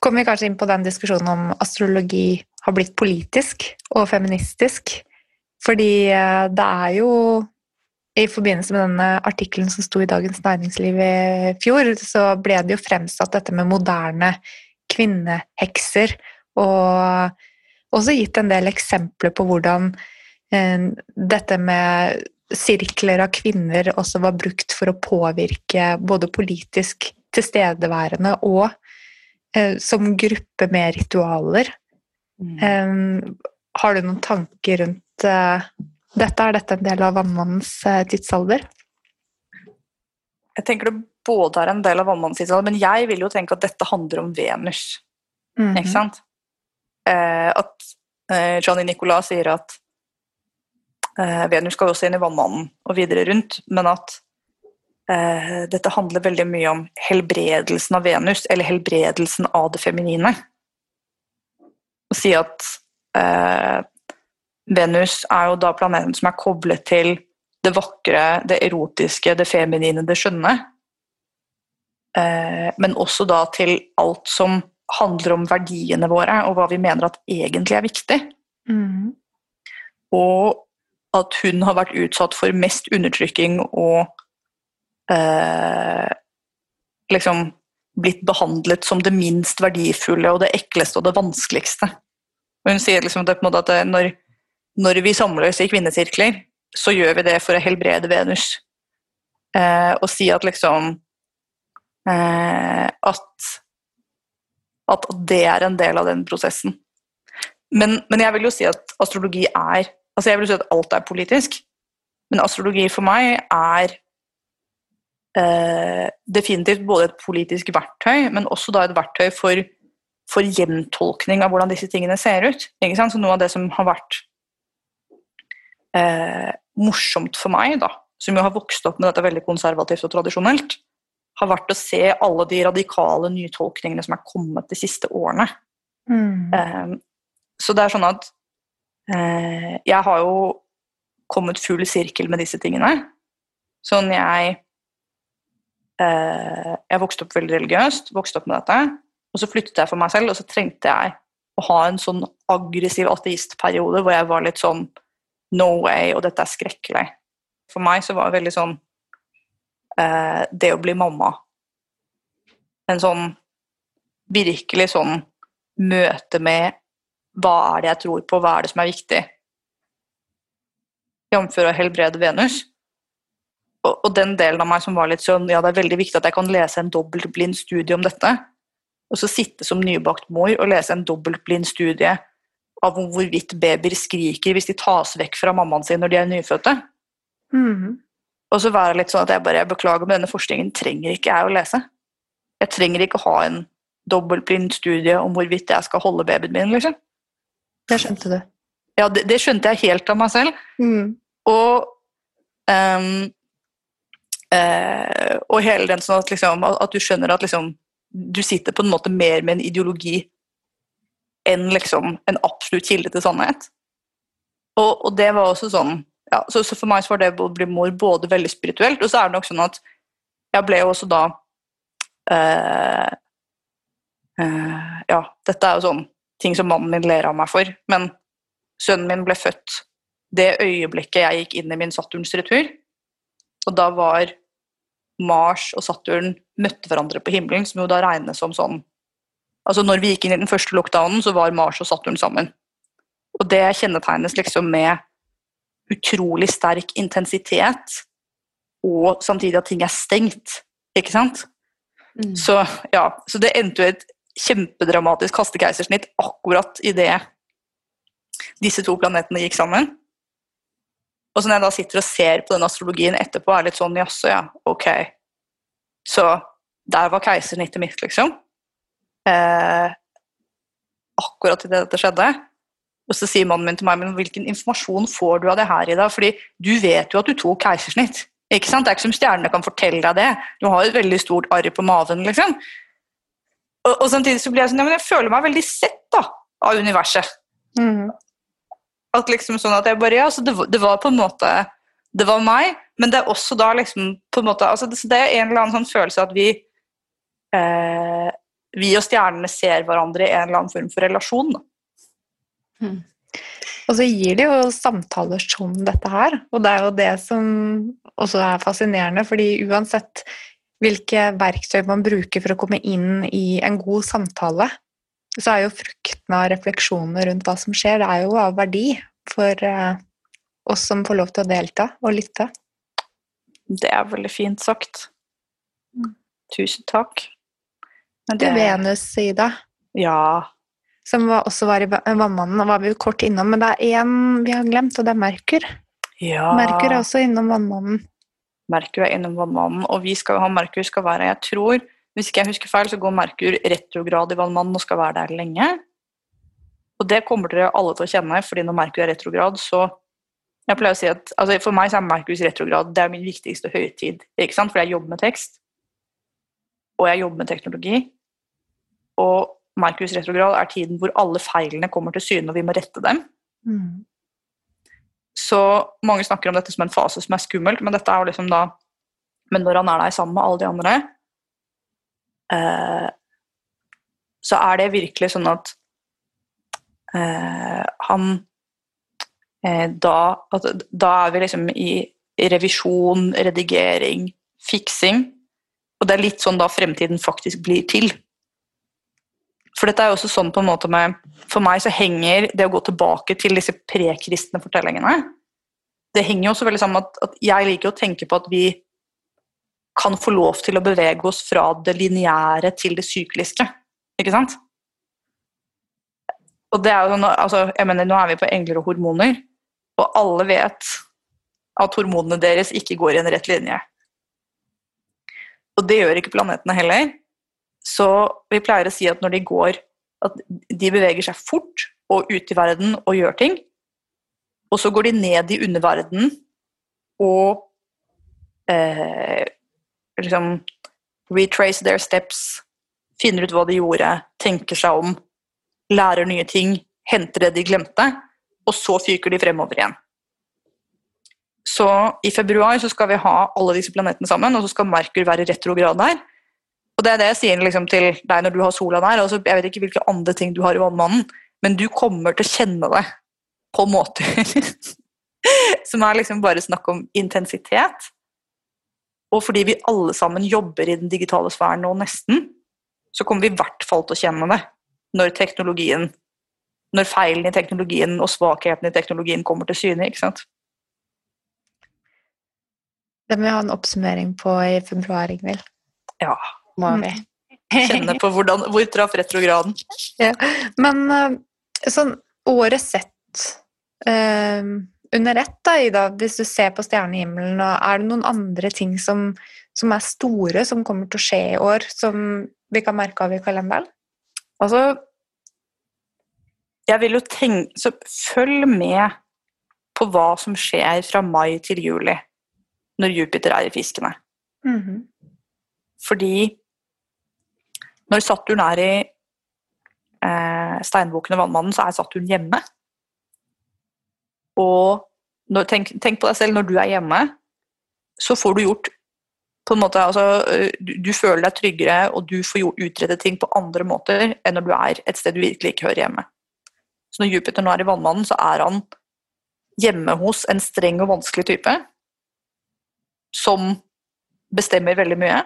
A: kommer vi kanskje inn på den diskusjonen om astrologi har blitt politisk og feministisk. Fordi eh, det er jo i forbindelse med denne artikkelen som sto i Dagens Næringsliv i fjor, så ble det jo fremsatt dette med moderne kvinnehekser. Og også gitt en del eksempler på hvordan eh, dette med sirkler av kvinner også var brukt for å påvirke både politisk tilstedeværende og eh, som gruppe med ritualer. Mm. Eh, har du noen tanker rundt eh, dette? Er dette en del av vannmannens eh, tidsalder?
B: Jeg tenker det både er en del av vannmannens tidsalder, men jeg vil jo tenke at dette handler om Venus. Mm -hmm. Ikke sant? Eh, at eh, Johnny Nicolas sier at eh, Venus skal også inn i vannmannen og videre rundt, men at eh, dette handler veldig mye om helbredelsen av Venus, eller helbredelsen av det feminine. Å si at eh, Venus er jo da planeten som er koblet til det vakre, det erotiske, det feminine, det skjønne. Eh, men også da til alt som handler om verdiene våre, og hva vi mener at egentlig er viktig. Mm. Og at hun har vært utsatt for mest undertrykking og eh, liksom blitt behandlet som det minst verdifulle og det ekleste og det vanskeligste. Og hun sier liksom det, at når når vi samler oss i kvinnesirkler, så gjør vi det for å helbrede Venus. Eh, og si at liksom eh, at, at det er en del av den prosessen. Men, men, jeg vil jo si at astrologi er altså Jeg vil si at alt er politisk, men astrologi for meg er eh, definitivt både et politisk verktøy, men også da et verktøy for, for gjentolkning av hvordan disse tingene ser ut. Så Noe av det som har vært eh, morsomt for meg, da, som jo har vokst opp med dette veldig konservativt og tradisjonelt, har vært å se alle de radikale nytolkningene som er kommet de siste årene. Mm. Eh, så det er sånn at eh, Jeg har jo kommet full sirkel med disse tingene. Sånn jeg eh, Jeg vokste opp veldig religiøst, vokste opp med dette. Og så flyttet jeg for meg selv, og så trengte jeg å ha en sånn aggressiv ateistperiode hvor jeg var litt sånn No way, og dette er skrekkelig. For meg så var det veldig sånn eh, Det å bli mamma En sånn virkelig sånn møte med hva er det jeg tror på, hva er det som er viktig? Jf. å helbrede Venus. Og, og, den delen av meg som var litt sånn Ja, det er veldig viktig at jeg kan lese en dobbeltblind studie om dette. Og så sitte som nybakt mor og lese en dobbeltblind studie av hvorvidt babyer skriker hvis de tas vekk fra mammaen sin når de er nyfødte. Mm. Og så være litt sånn at jeg bare beklager, men denne forskningen trenger ikke jeg å lese. Jeg trenger ikke ha en dobbeltblind studie om hvorvidt jeg skal holde babyen min, liksom.
A: Det skjønte du?
B: Ja, det, det skjønte jeg helt av meg selv. Mm. Og um, uh, og hele den sånn at, liksom, at, du skjønner at liksom, du sitter på en måte mer med en ideologi enn liksom en absolutt kilde til sannhet. Og, og det var også sånn ja, så, så, for meg så var det å bli mor både veldig spirituelt, og så er det nok sånn at jeg ble jo også da øh, øh, Ja, dette er jo sånn ting som mannen min ler av meg for, men sønnen min ble født det øyeblikket jeg gikk inn i min Saturns retur. Og da var Mars og Saturn møtte hverandre på himmelen, som jo da regnes som sånn Altså når vi gikk inn i den første lockdownen, så var Mars og Saturn sammen. Og det kjennetegnes liksom med utrolig sterk intensitet, og samtidig at ting er stengt. Ikke sant?
C: Mm.
B: Så ja, så det endte jo et kjempedramatisk hastekeisersnitt akkurat idet disse to planetene gikk sammen. Og så når jeg da sitter og ser på den astrologien etterpå, er litt sånn jaså, ja, ok. Så der var keisersnittet mitt, liksom. Eh, akkurat idet dette skjedde. Og så sier mannen min til meg, men hvilken informasjon får du av det her, i dag? Fordi du vet jo at du tok keisersnitt. Ikke sant? Det er ikke som stjernene kan fortelle deg det. Du har et veldig stort arr på maven, liksom. Og, og samtidig så blir jeg sånn, ja, men jeg føler meg veldig sett da, av universet.
A: Mm.
B: At liksom sånn at jeg bare, ja, så det, var- det var på en måte Det var meg, men det er også da liksom på en måte altså det, det er en eller annen sånn følelse at vi eh, Vi og stjernene ser hverandre i en eller annen form for relasjon. Da.
A: Og så gir det jo samtaler som dette her, og det er jo det som også er fascinerende, fordi uansett hvilke verktøy man bruker for å komme inn i en god samtale, så er jo frukten av refleksjoner rundt hva som skjer, det er jo av verdi for eh, oss som får lov til å delta og lytte.
B: Det er veldig fint sagt. Tusen takk. Men det...
A: Du, Venus, Ida,
B: Ja.
A: som var, også var i Vannmannen, og var vi jo kort innom, men det er én vi har glemt, og det er Merkur.
B: ja.
A: Merkur er også innom Vannmannen.
B: Merkur er innom Vannmannen, og vi skal ha Merkur skal være Jeg tror, hvis ikke jeg husker feil, så går Merkur retrograd i Vannmannen og skal være der lenge. Og det kommer dere alle til å kjenne, fordi når Merkur er retrograd, så jeg pleier å si at, altså For meg så er Merkurs retrograd det er min viktigste høytid. ikke sant? For jeg jobber med tekst, og jeg jobber med teknologi. Og Merkurs retrograd er tiden hvor alle feilene kommer til syne, og vi må rette dem.
A: Mm.
B: Så mange snakker om dette som en fase som er skummelt, men dette er jo liksom da Men når han er der sammen med alle de andre, eh, så er det virkelig sånn at eh, han eh, da, at, da er vi liksom i revisjon, redigering, fiksing. Og det er litt sånn da fremtiden faktisk blir til. For dette er jo også sånn på en måte med For meg så henger det å gå tilbake til disse prekristne fortellingene Det henger jo også veldig sammen med at, at jeg liker å tenke på at vi kan få lov til å bevege oss fra det lineære til det sykliske. Ikke sant? Og det er jo sånn, altså, jeg mener, Nå er vi på engler og hormoner, og alle vet at hormonene deres ikke går i en rett linje. Og det gjør ikke planetene heller. Så vi pleier å si at når de går At de beveger seg fort og ut i verden og gjør ting. Og så går de ned i underverdenen og eh, liksom retrace their steps, finner ut hva de gjorde, tenker seg om, lærer nye ting, henter det de glemte, og så fyker de fremover igjen. Så i februar så skal vi ha alle disse planetene sammen, og så skal Merkur være retrograd der. Og det er det jeg sier liksom til deg når du har sola der. Altså, jeg vet ikke hvilke andre ting du har i Vannmannen, men du kommer til å kjenne det på måter som er liksom bare snakk om intensitet. Og fordi vi alle sammen jobber i den digitale sfæren nå, nesten, så kommer vi i hvert fall til å kjenne det når teknologien når feilen i teknologien og svakheten i teknologien kommer til syne. ikke sant?
A: Det må vi ha en oppsummering på i februar, Ingvild.
B: Ja.
C: Må
A: Mm.
C: vi.
B: Kjenne på hvordan, hvor traff retrograden.
A: Men eh, sånn året sett eh, under ett, da, Ida, hvis du ser på stjernehimmelen, og er det noen andre ting som, som er store, som kommer til å skje i år, som vi kan merke av i kalenderen?
B: Altså Jeg vil jo tenke Så følg med på hva som skjer fra mai til juli, når Jupiter er i fiskene.
A: Mhm.
B: Fordi når Saturn er i eh, steinbukken og vannmannen, så er Saturn hjemme. Og når, tenk, tenk på deg selv når du er hjemme, så får du gjort på en måte, altså, øh, du, du føler deg tryggere, og du får gjort utrettet ting på andre måter enn når du er et sted du virkelig ikke hører hjemme. Så når Jupiter nå er i vannmannen, så er han hjemme hos en streng og vanskelig type som bestemmer veldig mye.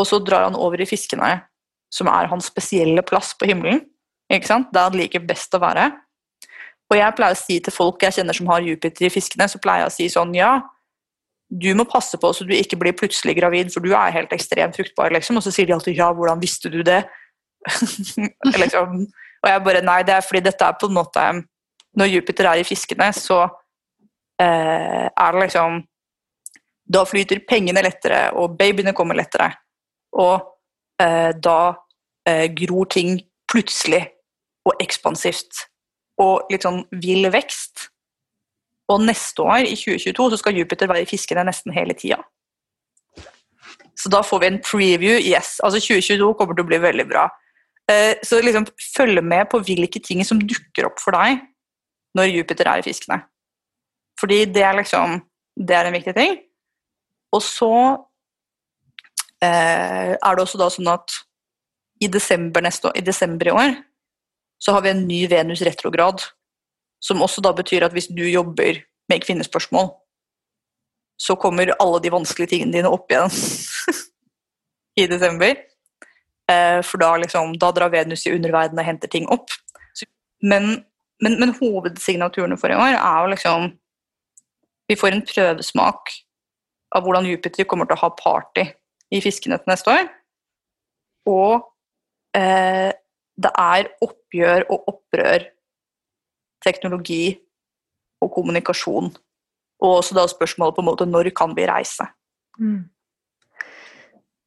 B: og så drar han over i fiskene, som er hans spesielle plass på himmelen. Ikke sant? Der han liker best å være. Og jeg pleier å si til folk jeg kjenner som har Jupiter i fiskene, så pleier jeg å si sånn Ja, du må passe på så du ikke blir plutselig gravid, for du er helt ekstremt fruktbar, liksom. Og så sier de alltid ja, hvordan visste du det? liksom. Og jeg bare nei, det er fordi dette er på en måte Når Jupiter er i fiskene, så eh, er det liksom Da flyter pengene lettere, og babyene kommer lettere. Og eh, da eh, gror ting plutselig og ekspansivt. Og litt sånn vill vekst. Og neste år, i 2022, så skal Jupiter være i fiskene nesten hele tida. Så da får vi en preview. Yes, altså 2022 kommer til å bli veldig bra. Eh, så liksom følg med på hvilke ting som dukker opp for deg når Jupiter er i fiskene. Fordi det er liksom Det er en viktig ting. Og så eh, er det også da sånn at i desember, neste i desember i år så har vi en ny Venus retrograd. Som også da betyr at hvis du jobber med kvinnespørsmål, så kommer alle de vanskelige tingene dine opp igjen i desember. Eh, for da, liksom, da drar Venus i underverdenen og henter ting opp. Men, men, men hovedsignaturene for i år er jo liksom Vi får en prøvesmak av hvordan Jupiter kommer til å ha party i fiskene neste år. Og eh, det er oppgjør og opprør, teknologi og kommunikasjon. Og også da spørsmålet på en måte når kan vi reise? Mm.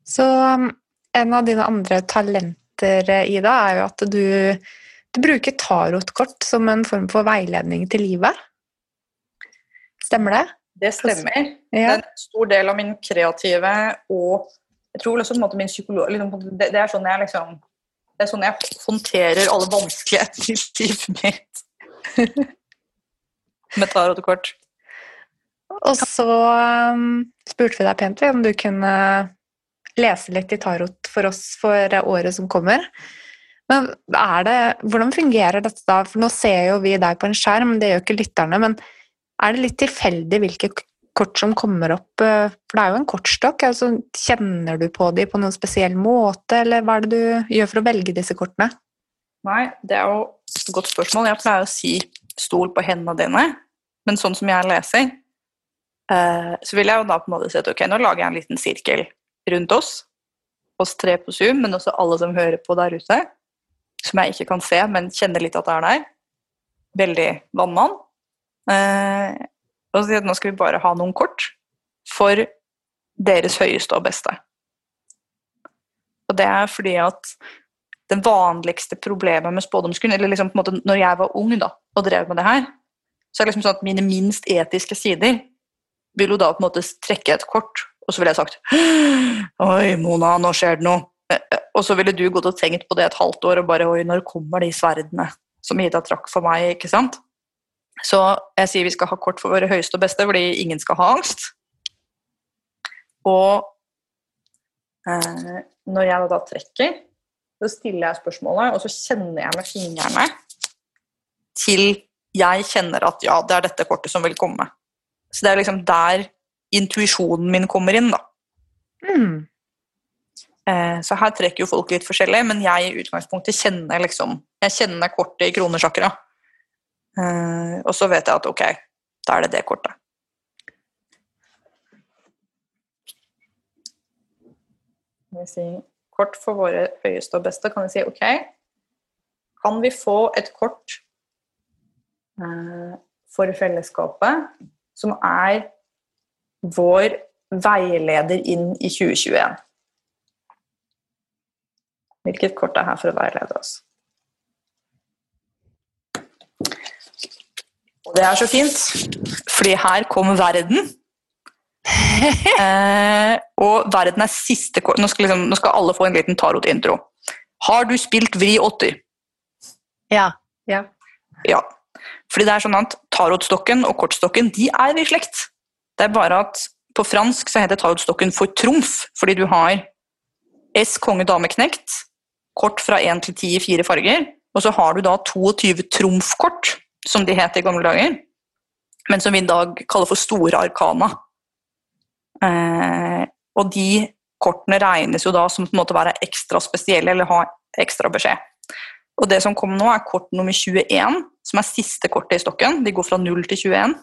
A: Så um, en av dine andre talenter, Ida, er jo at du, du bruker tarotkort som en form for veiledning til livet. Stemmer det?
B: Det stemmer. Det er en stor del av min kreative og jeg tror også på en måte min psykolog liksom, det, det, er sånn jeg liksom det er sånn jeg håndterer alle vanskeligheter i livet mitt. Med tarotkort.
A: Og så um, spurte vi deg pent om du kunne lese litt i tarot for oss for året som kommer. Men er det, hvordan fungerer dette da? For nå ser jo vi deg på en skjerm, det gjør ikke lytterne. Men er det litt tilfeldig hvilke kort som kommer opp? Eh, for det er jo en kortstokk. Altså, kjenner du på dem på noen spesiell måte, eller hva er det du gjør for å velge disse kortene?
B: Nei, det er jo et godt spørsmål. Jeg pleier å si stol på hendene dine, men sånn som jeg leser, eh, så vil jeg jo da på en måte si at ok, nå lager jeg en liten sirkel rundt oss, oss tre på Zoom, men også alle som hører på der ute, som jeg ikke kan se, men kjenner litt at det er der. Veldig vannmann. Eh, og sier at nå skal vi bare ha noen kort for deres høyeste og beste. Og det er fordi at det vanligste problemet med spådomskunst, eller liksom på en måte når jeg var ung da, og drev med det her, så er det liksom sånn at mine minst etiske sider vil jo da på en måte trekke et kort, og så ville jeg sagt Oi, Mona, nå skjer det noe. Eh, og så ville du gått og tenkt på det et halvt år og bare Oi, når kommer de sverdene som Ida trakk for meg? ikke sant? Så jeg sier vi skal ha kort for våre høyeste og beste, fordi ingen skal ha angst. Og eh, når jeg da trekker, så stiller jeg spørsmålet, og så kjenner jeg med fingrene til jeg kjenner at ja, det er dette kortet som vil komme. Så det er liksom der intuisjonen min kommer inn, da. Mm. Eh, så her trekker jo folk litt forskjellig, men jeg i utgangspunktet kjenner liksom Jeg kjenner kortet i kronesjakra. Uh, og så vet jeg at ok, da er det det kortet. Kan vi si kort for våre høyeste og beste, kan vi si ok, kan vi få et kort uh, for fellesskapet som er vår veileder inn i 2021? Hvilket kort er her for å veilede oss? Det er så fint, fordi her kom verden. eh, og verden er siste kort nå, liksom, nå, skal alle få en liten tarot-intro. Har du spilt vri åtter?
C: Ja.
A: ja.
B: Ja. Fordi det er sånn at tarotstokken og kortstokken de er i slekt. Det er bare at på fransk så heter tarotstokken for trumf, fordi du har S konge dame knekt, kort fra 1 til 10 i fire farger, og så har du da 22 trumfkort som de het i gamle dager, men som vi i dag kaller for store arkana. Eh, og de kortene regnes jo da som på en måte være ekstra spesielle eller ha ekstra beskjed. Og det som kommer nå, er kort nummer 21, som er siste kortet i stokken. De går fra 0 til 21.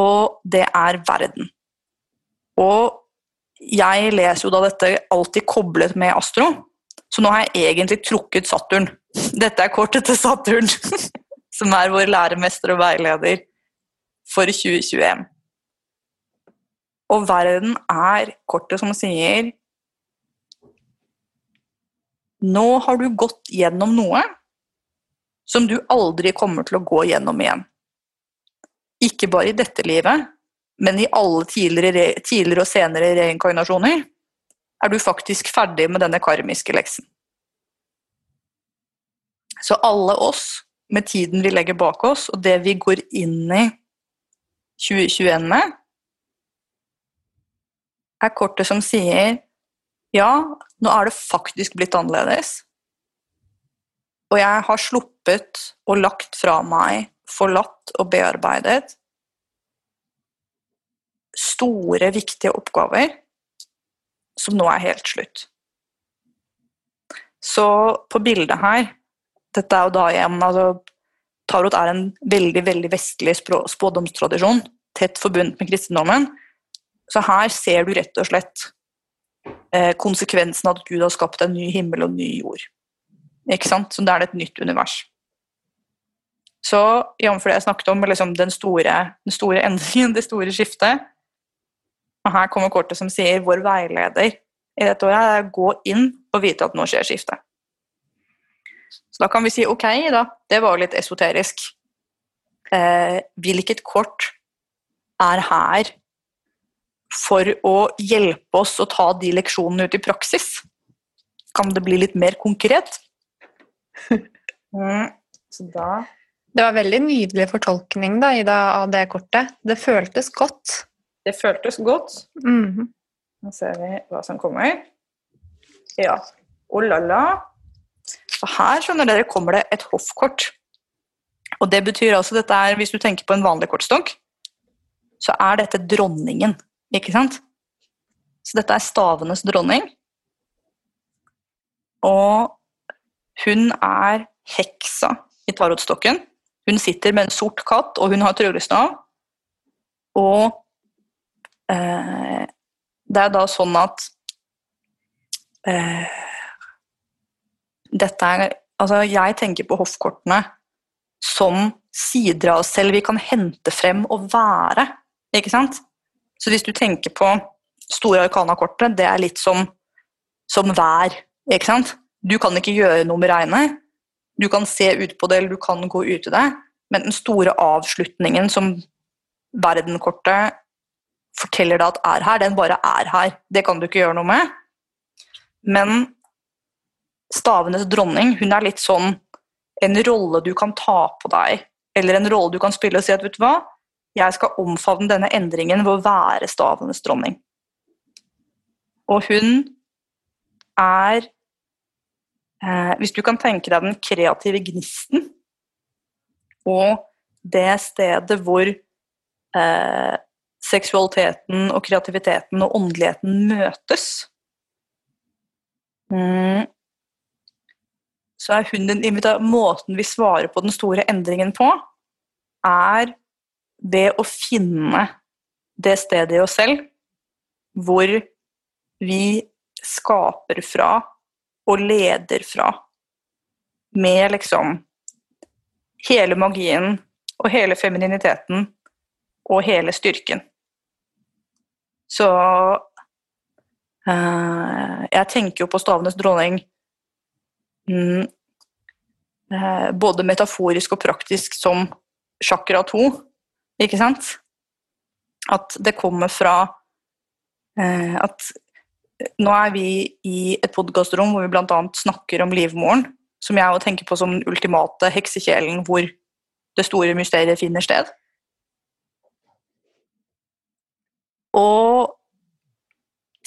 B: Og det er verden. Og jeg leser jo da dette alltid koblet med Astro, så nå har jeg egentlig trukket Saturn. Dette er kortet til Saturn, som er vår læremester og veileder for 2021. Og verden er kortet som sier Nå har du gått gjennom noe som du aldri kommer til å gå gjennom igjen. Ikke bare i dette livet, men i alle tidligere, tidligere og senere reinkarnasjoner er du faktisk ferdig med denne karmiske leksen. Så alle oss, med tiden vi legger bak oss, og det vi går inn i 2021 med, er kortet som sier ja, nå er det faktisk blitt annerledes. Og jeg har sluppet og lagt fra meg, forlatt og bearbeidet store, viktige oppgaver som nå er helt slutt. Så på bildet her Dette er jo da igjen altså, Tarot er en veldig veldig vestlig spådomstradisjon, tett forbundet med kristendommen. Så her ser du rett og slett eh, konsekvensen av at Gud har skapt en ny himmel og en ny jord. Ikke sant? Så da er det et nytt univers. Så jf. det jeg snakket om, liksom den, store, den store endringen, det store skiftet Og her kommer kortet som sier 'vår veileder' i dette året er å gå inn og vite at nå skjer skiftet. Så da kan vi si ok, da. Det var litt esoterisk. Eh, hvilket kort er her for å hjelpe oss å ta de leksjonene ut i praksis? Kan det bli litt mer konkret?
A: mm, det var veldig nydelig fortolkning da, Ida, av det kortet. Det føltes godt.
B: Det føltes godt. Mm -hmm. Nå ser vi hva som kommer. Ja. Oh la la. Så her skjønner dere, kommer det et hoffkort. Og det betyr altså dette er, Hvis du tenker på en vanlig kortstokk, så er dette dronningen. Ikke sant? Så dette er stavenes dronning. Og hun er heksa i tarotstokken. Hun sitter med en sort katt, og hun har tryllestav. Og eh, det er da sånn at eh, Dette er Altså, jeg tenker på hoffkortene som sider av oss selv vi kan hente frem og være. Ikke sant? Så hvis du tenker på store arkana-kortet, det er litt som, som vær. ikke sant? Du kan ikke gjøre noe med regnet. Du kan se ut på det, eller du kan gå ut i det. Men den store avslutningen som verdenkortet forteller deg at er her, den bare er her. Det kan du ikke gjøre noe med. Men stavenes dronning, hun er litt sånn en rolle du kan ta på deg, eller en rolle du kan spille og si at vet du hva, jeg skal omfavne denne endringen ved å være stavenes dronning. Og hun er eh, Hvis du kan tenke deg den kreative gnisten og det stedet hvor eh, seksualiteten og kreativiteten og åndeligheten møtes mm, Så er hun den måten vi svarer på den store endringen på, er ved å finne det stedet i oss selv hvor vi skaper fra og leder fra med liksom hele magien og hele femininiteten og hele styrken. Så øh, jeg tenker jo på stavenes dronning både metaforisk og praktisk som chakra 2. Ikke sant? At det kommer fra eh, at nå er vi i et podkastrom hvor vi bl.a. snakker om livmoren, som jeg også tenker på som den ultimate heksekjelen hvor det store mysteriet finner sted. Og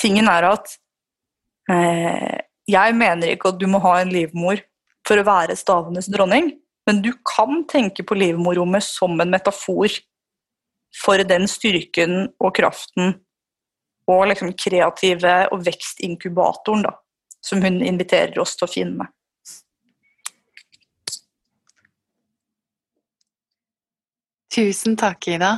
B: tingen er at eh, jeg mener ikke at du må ha en livmor for å være stavenes dronning, men du kan tenke på livmorrommet som en metafor for den styrken og kraften og liksom kreative og vekstinkubatoren da, som hun inviterer oss til å finne.
C: Tusen takk, Ida.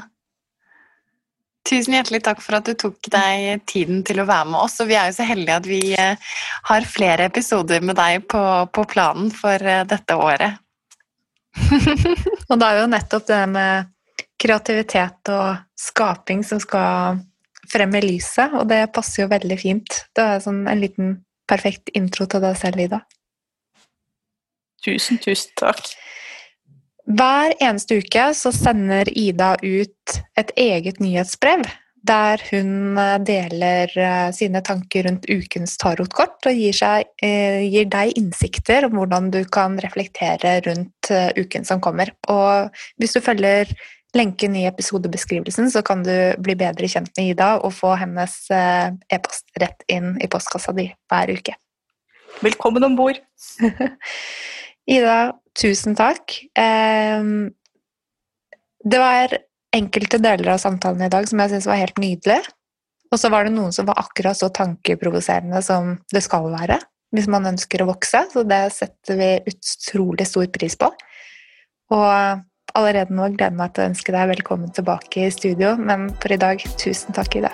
C: Tusen hjertelig takk for at du tok deg tiden til å være med oss. Og vi er jo så heldige at vi eh, har flere episoder med deg på, på planen for eh, dette året.
A: og det er jo nettopp det med kreativitet og skaping som skal frem i lyset, og det passer jo veldig fint. Det er sånn en liten perfekt intro til deg selv, Ida.
B: Tusen, tusen takk.
A: Hver eneste uke så sender Ida ut et eget nyhetsbrev der hun eh, deler eh, sine tanker rundt ukens tarotkort og gir, seg, eh, gir, deg innsikter om hvordan du kan reflektere rundt uken som kommer. Og hvis du følger lenken i episodebeskrivelsen, så kan du bli bedre kjent med Ida og få hennes e-post rett inn i postkassa di hver uke.
B: Velkommen om bord!
A: Ida, tusen takk. Det var enkelte deler av samtalen i dag som jeg syns var helt nydelig. Og så var det noen som var akkurat så tankeprovoserende som det skal være hvis man ønsker å vokse, så det setter vi utrolig stor pris på. Og allerede nå gleder jeg meg til å ønske deg velkommen tilbake i studio, men for i dag, tusen takk, Ida.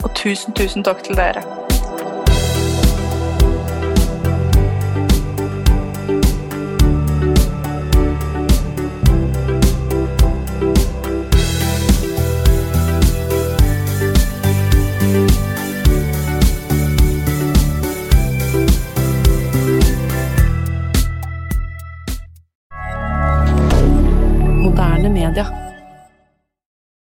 B: Og tusen, tusen takk til dere. milliardaire